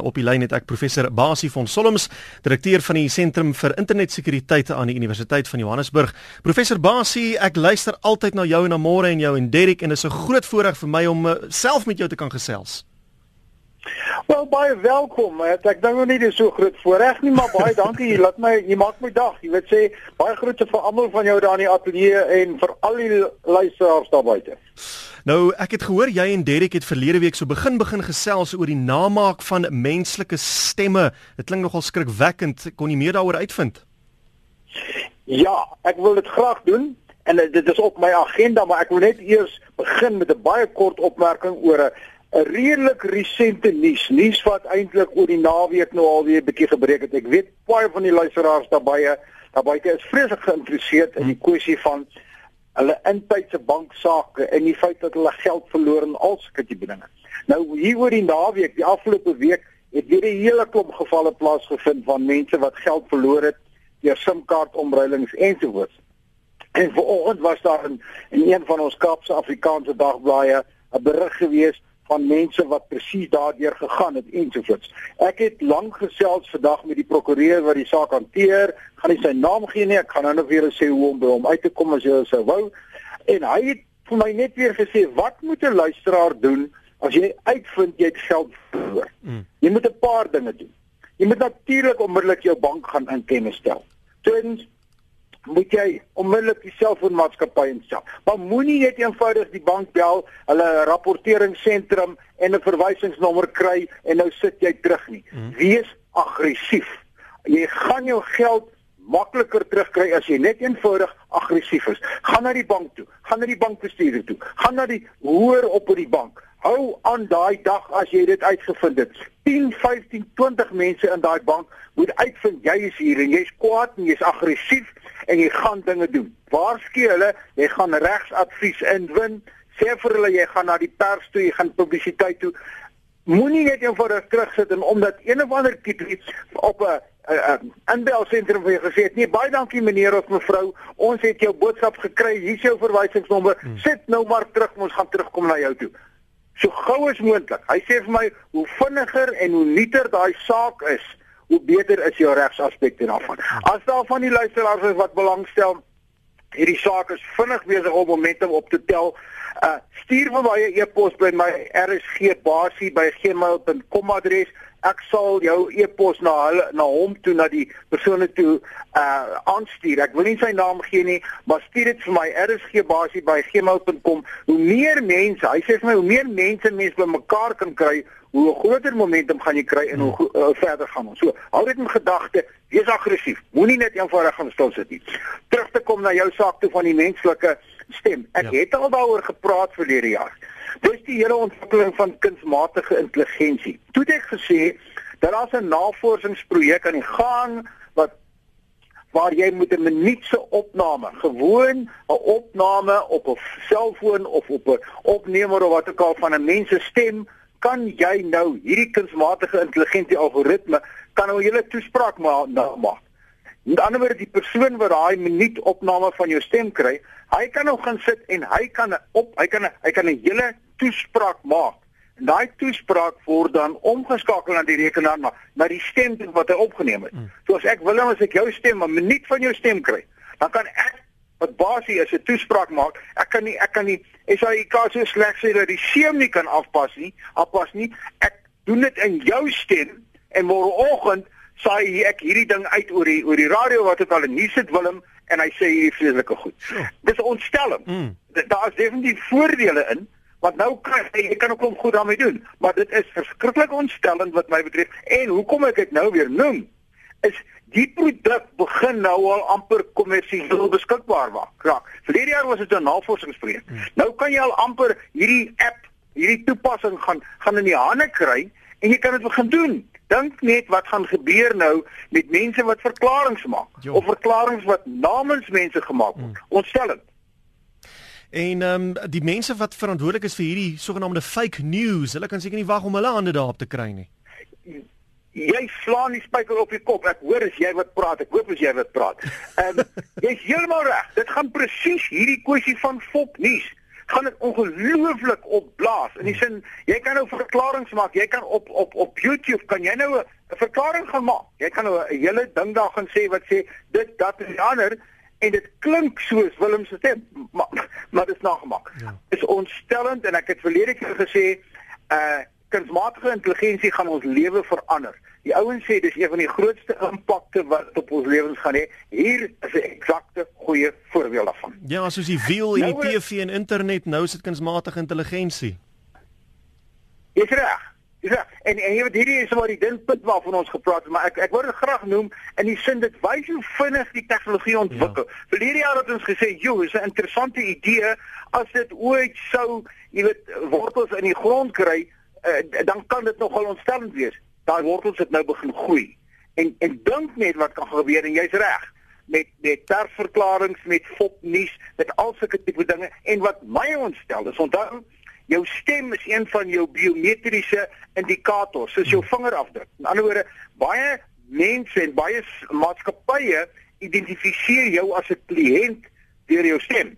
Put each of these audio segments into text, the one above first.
Op die lyn het ek professor Basie van Solms, direkteur van die Sentrum vir Internetsekuriteit aan die Universiteit van Johannesburg. Professor Basie, ek luister altyd na jou en na môre en jou en Derek en dit is 'n groot voorreg vir my om uh, self met jou te kan gesels. Wel baie welkom. Ek ek dink nog nie dis so groot voorreg nie, maar baie dankie. Laat my jy maak my dag. Jy weet sê baie groete vir almal van jou daar in die ateljee en vir al die luisteraars daar buite. Nou, ek het gehoor jy en Derek het verlede week so begin begin gesels oor die namaak van menslike stemme. Dit klink nogal skrikwekkend. Kon jy meer daaroor uitvind? Ja, ek wil dit graag doen en dit is op my agenda, maar ek wil net eers begin met 'n baie kort opmerking oor 'n 'n redelik resente nuus, nuus wat eintlik oor die naweek nou al weer 'n bietjie gebreek het. Ek weet baie van die luisteraars daarbye, daarbye is vreeslik geïnteresseerd in die kwessie van hulle intydse banksaake en die feit dat hulle geld verloor en al sulke tipe dinge. Nou hier oor die naweek, die afgelope week het weer 'n hele klomp gevalle plaasgevind van mense wat geld verloor het deur SIM-kaart omruilings ensovoorts. En vanoggend was daar in, in een van ons Kaapse Afrikaanse dagblaaie 'n berig gewees van mense wat presies daardeur gegaan het ensovoorts. Ek het lank gesels vandag met die prokureur wat die saak hanteer. Gaan nie sy naam gee nie. Ek gaan nou net weer sê hoe om by hom uit te kom as jy sou wou. En hy het vir my net weer gesê wat moet 'n luisteraar doen as jy uitvind jy het geld verloor? Mm. Jy moet 'n paar dinge doen. Jy moet natuurlik onmiddellik jou bank gaan in kennis stel. Tweedens moet jy onmiddellik die selfoonmaatskappy instel. Maar moenie net eenvoudig die bank bel, hulle rapporteringsentrum en 'n verwysingsnommer kry en nou sit jy terug nie. Hmm. Wees aggressief. Jy gaan jou geld makliker terugkry as jy net eenvoudig aggressief is. Gaan na die bank toe, gaan na die bankbestuurder toe, gaan na die hoër op by die bank. Hou aan daai dag as jy dit uitgevind het. 10, 15, 20 mense in daai bank moet uitvind jy is hier en jy's kwaad en jy's aggressief en jy gaan dinge doen. Waarsku hulle, jy gaan regsadvies inwin. Sê vir hulle jy gaan na die pers toe, jy gaan publisiteit toe. Moenie net eenvoudig terugsit en omdat een of ander tipe op 'n 'n inbelsentrum vir jou gesê het, nee baie dankie meneer of mevrou, ons het jou boodskap gekry, hier is jou verwysingsnommer. Hmm. Sit nou maar terug, ons gaan terugkom na jou toe. So gou as moontlik. Hy sê vir my hoe vinniger en hoe nuuter daai saak is, hoe beter is jou regsaspekte daarvan. As daar van die luisteraars is wat belangstel, hierdie saak is vinnig besig om momentum op te tel. Uh stuur vir my 'n e-pos by my rsgbasie@gmail.com adres ek sal jou e-pos na hulle na hom toe na die persone toe uh aanstuur. Ek wil nie sy naam gee nie, maar stuur dit vir my rsgbasie@gmail.com. Hoe meer mense, hy sê vir my hoe meer mense mense bymekaar kan kry, hoe groter momentum gaan jy kry en hoe uh, verder gaan ons. So, hou dit in gedagte, wees aggressief. Moenie net eenvoudig gaan stil sit nie. Terug te kom na jou saak toe van die menslike stem. Ek ja. het al daaroor gepraat verlede jaar. Dis die hele ontwikkeling van kunsmatige intelligensie. Toe het ek gesê dat daar 'n navorsingsprojek aan die gang wat waar jy met 'n minuut se opname, gewoon 'n opname op 'n selfoon of op 'n opnemer of wat ook al van 'n mens se stem, kan jy nou hierdie kunsmatige intelligensie algoritme kan nou hele toespraak nou maak. Met ander woorde die persoon wat daai minuut opname van jou stem kry, hy kan nou gaan sit en hy kan op hy kan hy kan 'n hele toespraak maak. En daai toespraak word dan omgeskakel na die rekenaar na, na die stem wat hy opgeneem het. Mm. So as ek wil as ek jou stem 'n minuut van jou stem kry, dan kan ek wat basies is 'n toespraak maak. Ek kan nie ek kan nie SAIK so sleg sê dat die seem nie kan afpas nie, afpas nie. Ek doen dit in jou stem en môreoggend saai ek hierdie ding uit oor die oor die radio wat ek al in nuus het Willem en hy sê hierdie vreeslike goed. So. Dis 'n ontstelling. Mm. Daar is definitief voordele in want nou kan jy jy kan ook klomp goed daarmee doen, maar dit is verskriklik ontstellend wat my betref. En hoekom ek dit nou weer noem is die produk begin nou al amper kommersieel beskikbaar word. Ja, verlede jaar was dit 'n navorsingsprojek. Mm. Nou kan jy al amper hierdie app, hierdie toepassing gaan gaan in die hande kry en jy kan dit begin doen. Dink net wat gaan gebeur nou met mense wat verklaringe maak jo. of verklaringe wat namens mense gemaak word. Mm. Ontstellend. En ehm um, die mense wat verantwoordelik is vir hierdie sogenaamde fake news, hulle kan seker nie wag om hulle hande daarop te kry nie. Jy slaan die spyker op die kop. Ek hoor as jy wat praat. Ek hoop as jy wat praat. Ehm um, jy's heeltemal reg. Dit gaan presies hierdie kwessie van fok nuus gaan dit ongelooflik opblaas. In die sin, jy kan nou verklaringe maak. Jy kan op op op YouTube kan jy nou 'n verklaring gaan maak. Jy kan nou 'n hele ding daar gaan sê wat sê dit dat en die ander en dit klink soos Willem se stem, maar maar dit is nagemaak. Ja. Is ontstellend en ek het verlede keer gesê uh kunsmatige intelligensie gaan ons lewe verander. Die ouens sê dis een van die grootste impakte wat op ons lewens gaan hê. Hier is 'n eksakte goeie voorbeeld daarvan. Ja, soos die wiel en nou, die TV en internet, nou is dit kunsmatige intelligensie. Dis reg. Ja, en en jy weet hierdie is maar die dingpunt waarvan ons gepraat het, maar ek ek wou dit graag noem in die sin dit wys hoe vinnig die tegnologie ontwikkel. Ja. Verlede jaar het ons gesê, "Jo, is 'n interessante idee as dit ooit sou, jy weet, wortels in die grond kry, uh, dan kan dit nogal ontstellend wees." Daai wortels het nou begin groei. En en dink net wat kan gebeur en jy's reg met met persverklaringe met fopnuus met al sulke tipe dinge en wat my ontstel is onthou jou stem is een van jou biometriese indikators, soos jou vingerafdruk. In ander woorde, baie mense en baie maatskappye identifiseer jou as 'n kliënt deur jou stem.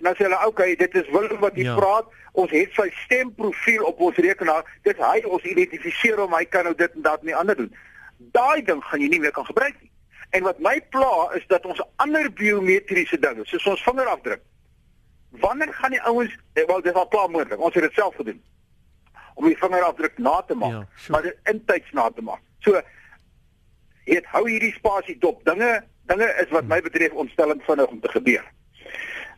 Dan sê hulle, "Oké, okay, dit is Willem wat hier ja. praat. Ons het sy stemprofiel op ons rekenaar. Dit hy ons identifiseer hom, hy kan nou dit en dat en die ander doen." Daai ding gaan jy nie meer kan gebruik nie. En wat my pla is dat ons ander biometriese dinge, soos ons vingerafdruk, wanneer gaan die ouens eh, wel dis al klaar moontlik ons het dit self gedoen om die vingerafdruk na te maak ja, sure. maar dit intyds na te maak so het hou hierdie spasie dop dinge dinge is wat my betref ontstellend vinnig om te gebeur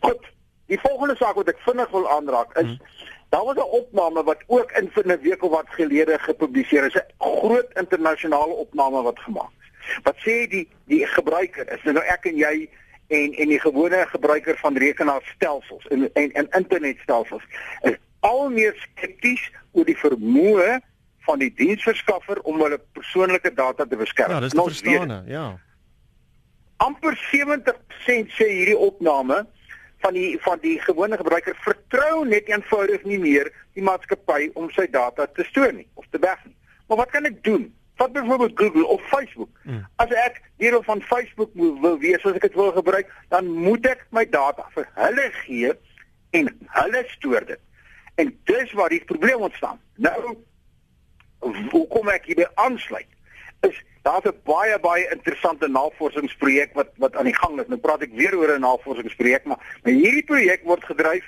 goed die volgende saak wat ek vinnig wil aanraak is hmm. daar was 'n opname wat ook in vir 'n week of wat gelede gepubliseer is 'n groot internasionale opname wat gemaak is wat sê die die gebruiker is nou ek en jy en en die gewone gebruiker van rekenaarstelsels en en, en internetstelsels is al meer skepties oor die vermoë van die diensverskaffer om hulle persoonlike data te beskerm. Ja, dis verstaan, ja. amper 70% sê hierdie opname van die van die gewone gebruiker vertrou net eenvoudig nie meer die maatskappy om sy data te stoor nie of te weg nie. Maar wat kan ek doen? Vat byvoorbeeld Google of Facebook. Mm. As ek deel van Facebook wil wees as ek dit wil gebruik, dan moet ek my data vir hulle gee en hulle stoor dit. En dis waar die probleem ontstaan. Nou hoe kom ek hierby aansluit? Is daar's 'n baie baie interessante navorsingsprojek wat wat aan die gang is. Nou praat ek weer oor 'n navorsingsprojek, maar, maar hierdie projek word gedryf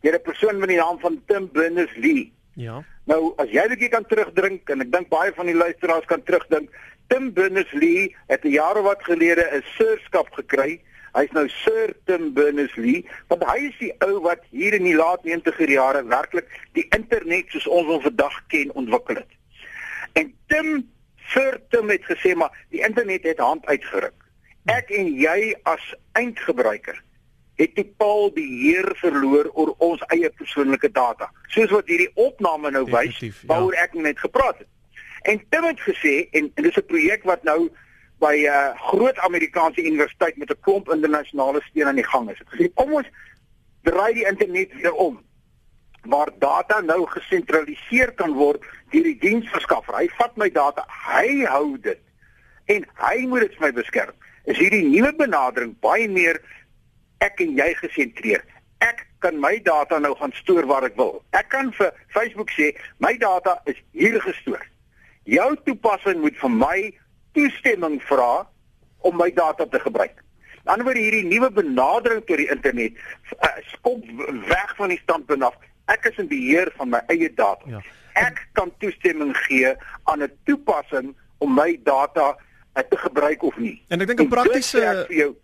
deur 'n persoon met die naam van Tim Berners-Lee. Ja. Nou as jy net kan terugdrink en ek dink baie van die luisteraars kan terugdink, Tim Berners-Lee het 'n jaar wat gelede 'n sirskap gekry. Hy's nou Sir Tim Berners-Lee, want hy is die ou wat hier in die laat 90er jare werklik die internet soos ons hom vandag ken ontwikkel het. En Tim Sir Tim het gesê maar die internet het hand uitgeruk. Ek en jy as eindgebruiker het totaal beheer verloor oor ons eie persoonlike data. Soos wat hierdie opname nou wys, ja. waaroor ek net gepraat het. En Tim het gesê en, en dis 'n projek wat nou by 'n uh, groot Amerikaanse universiteit met 'n klomp internasionale steun aan die gang is. Het gesê kom ons draai die internet weer om waar data nou gesentraliseer kan word deur die diensverskaffer. Hy vat my data, hy hou dit en hy moet dit vir my beskerm. Is hierdie nuwe benadering baie meer ek en jy gesentreer. Ek kan my data nou gaan stoor waar ek wil. Ek kan vir Facebook sê my data is hier gestoor. Jou toepassing moet vir my toestemming vra om my data te gebruik. Aan die ander wyse hierdie nuwe benadering tot die internet uh, skop weg van die standpunt af ek is in beheer van my eie data. Ja. Ek kan toestemming gee aan 'n toepassing om my data uh, te gebruik of nie. En ek dink 'n praktiese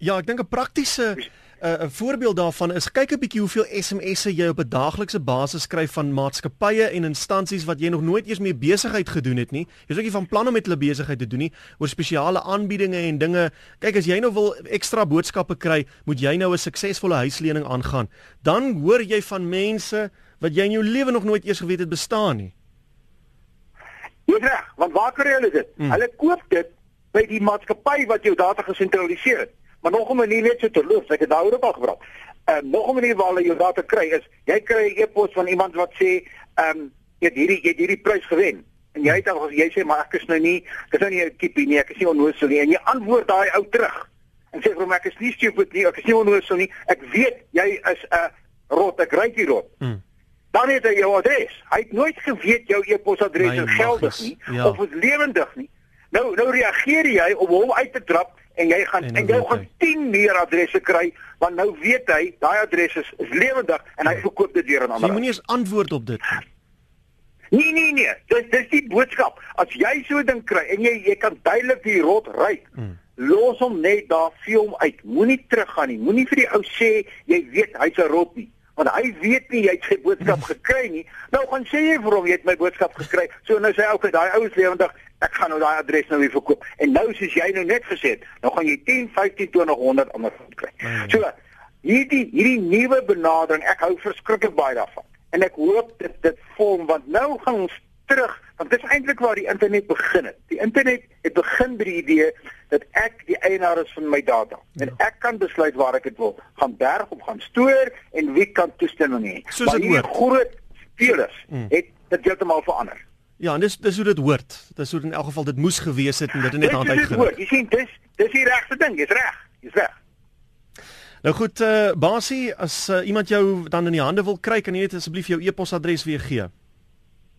Ja, ek dink 'n praktiese 'n uh, voorbeeld daarvan is kyk 'n bietjie hoeveel SMS'e jy op 'n daaglikse basis skryf van maatskappye en instansies wat jy nog nooit eers mee besigheid gedoen het nie. Jy's ook nie van plan om met hulle besigheid te doen nie oor spesiale aanbiedinge en dinge. Kyk as jy nou wil ekstra boodskappe kry, moet jy nou 'n suksesvolle huislening aangaan. Dan hoor jy van mense wat jy in jou lewe nog nooit eers geweet het bestaan nie. Dis reg, want waar kry hulle dit? Hmm. Hulle koop dit by die maatskappy wat jou data gesentraliseer het. Maar nog 'n manier net so te loof, ek het daaroor ook al gepraat. Ehm uh, nog 'n manier waar hulle jou data kry is, jy kry 'n e-pos van iemand wat sê, ehm um, jy het hierdie jy het hierdie prys gewen. En jy het al jy sê maar ek is nou nie, ek is nou nie 'n tipe nie, ek is nie onnoosel nie. En jy antwoord daai ou terug. En sê vir hom ek is nie stupid nie, ek is nie onnoosel nie. Ek weet jy is 'n rot, ek ry die rot. Hmm. Dan het hy jou adres. Hy het nooit geweet jou e-posadres is geldig nie ja. of is lewendig nie. Nou nou reageer jy om hom uit te trap en jy gaan en, en jy gaan 10 meer adresse kry want nou weet hy daai adres is, is lewendig en hy verkoop dit weer aan ander. Jy moenie eens antwoord op dit. Nee nee nee, dis dis die boodskap. As jy so ding kry en jy jy kan duidelik die rot ry. Hmm. Los hom net daar, vee hom uit. Moenie teruggaan nie. Moenie vir die ou sê jy weet hy's 'n rot nie. Want hy weet nie jy het sy boodskap gekry nie. Nou gaan sê jy vir hom jy het my boodskap gekry. So nou sê hy okay, daai ou is lewendig. Ek gaan nou daai adres nou weer verkoop. En nou soos jy nou net gesê het, nou gaan jy 10, 15, 20, 100 ander kry. Hmm. So hierdie hierdie nuwe benadering, ek hou verskriklik baie daarvan en ek hoop dit dit vorm want nou gaan ons terug want dit is eintlik waar die internet begin het. Die internet het begin by die idee dat ek die eienaar is van my data ja. en ek kan besluit waar ek dit wil gaan berg of gaan stoor en wie kan toestemming hê. Dit hoort. Groot spelers mm. het dit heeltemal verander. Ja, en dis dis hoe dit hoort. Dis hoe in elk geval dit moes gewees het en dit het net aan uitgegaan. Jy sien dis dis die regte ding, jy's reg. Jy's reg. Nou goed, eh uh, Basie, as uh, iemand jou dan in die hande wil kry, kan jy net asseblief jou e-posadres weer gee.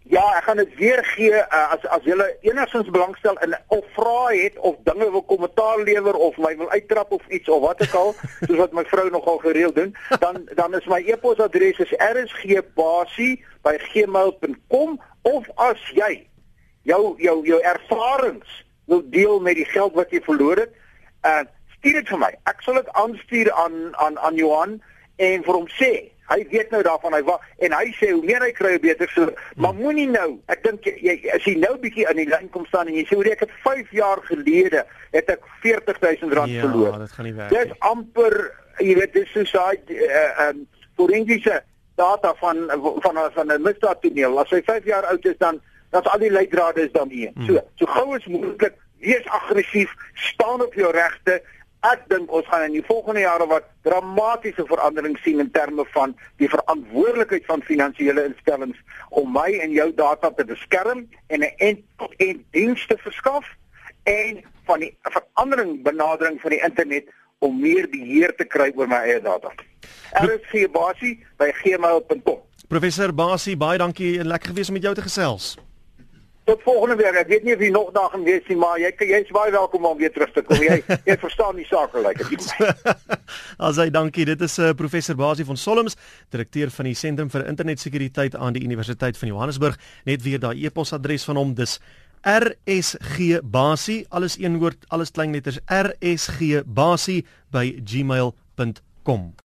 Ja, ek gaan dit weer gee uh, as as jy enigstens belangstel in of vra het of dinge wil kommentaar lewer of my wil uittrap of iets of wat ook al, soos wat my vrou nogal gereeld doen, dan dan is my e-posadres is rsgbasie@gmail.com of as jy jou jou jou ervarings wil deel met die geld wat jy verloor het, uh stuur dit vir my. Ek sal dit aanstuur aan aan aan Johan en vir hom sê. Hy weet nou daarvan hy en hy sê hoe meer hy kry hoe beter so. Maar moenie nou, ek dink jy as jy nou bietjie aan die lyn kom staan en jy sê hoe ek het 5 jaar gelede het ek 40000 rand ja, verloor. Ja, dit gaan nie werk. Dit amper jy weet dis so saai uh um forensiese data van van van 'n misdaadtoneel. As hy 5 jaar oud is dan dan al die leidrade is dan hier. Hmm. So so gou as moontlik wees aggressief, staan op jou regte Ek dink ons gaan in die volgende jare wat dramatiese verandering sien in terme van die verantwoordelikheid van finansiële instellings om my en jou data te beskerm en 'n en dienste verskaf en van die verandering benadering van die internet om meer beheer te kry oor my eie data. RSG Basie by gmail.com. Professor Basie, baie dankie en lekker gewees om met jou te gesels. Tot volgende week. Ek weet nie of jy nog daar gaan wees nie, maar jy jy's baie welkom om weer terug te kom. Jy jy verstaan die saak gelyk. Asai, dankie. Dit is uh, professor Basie van Solms, direkteur van die Sentrum vir Internetsekuriteit aan die Universiteit van Johannesburg. Net weer daai e-posadres van hom. Dis RSG Basie, alles een woord, alles klein letters RSG Basie by gmail.com.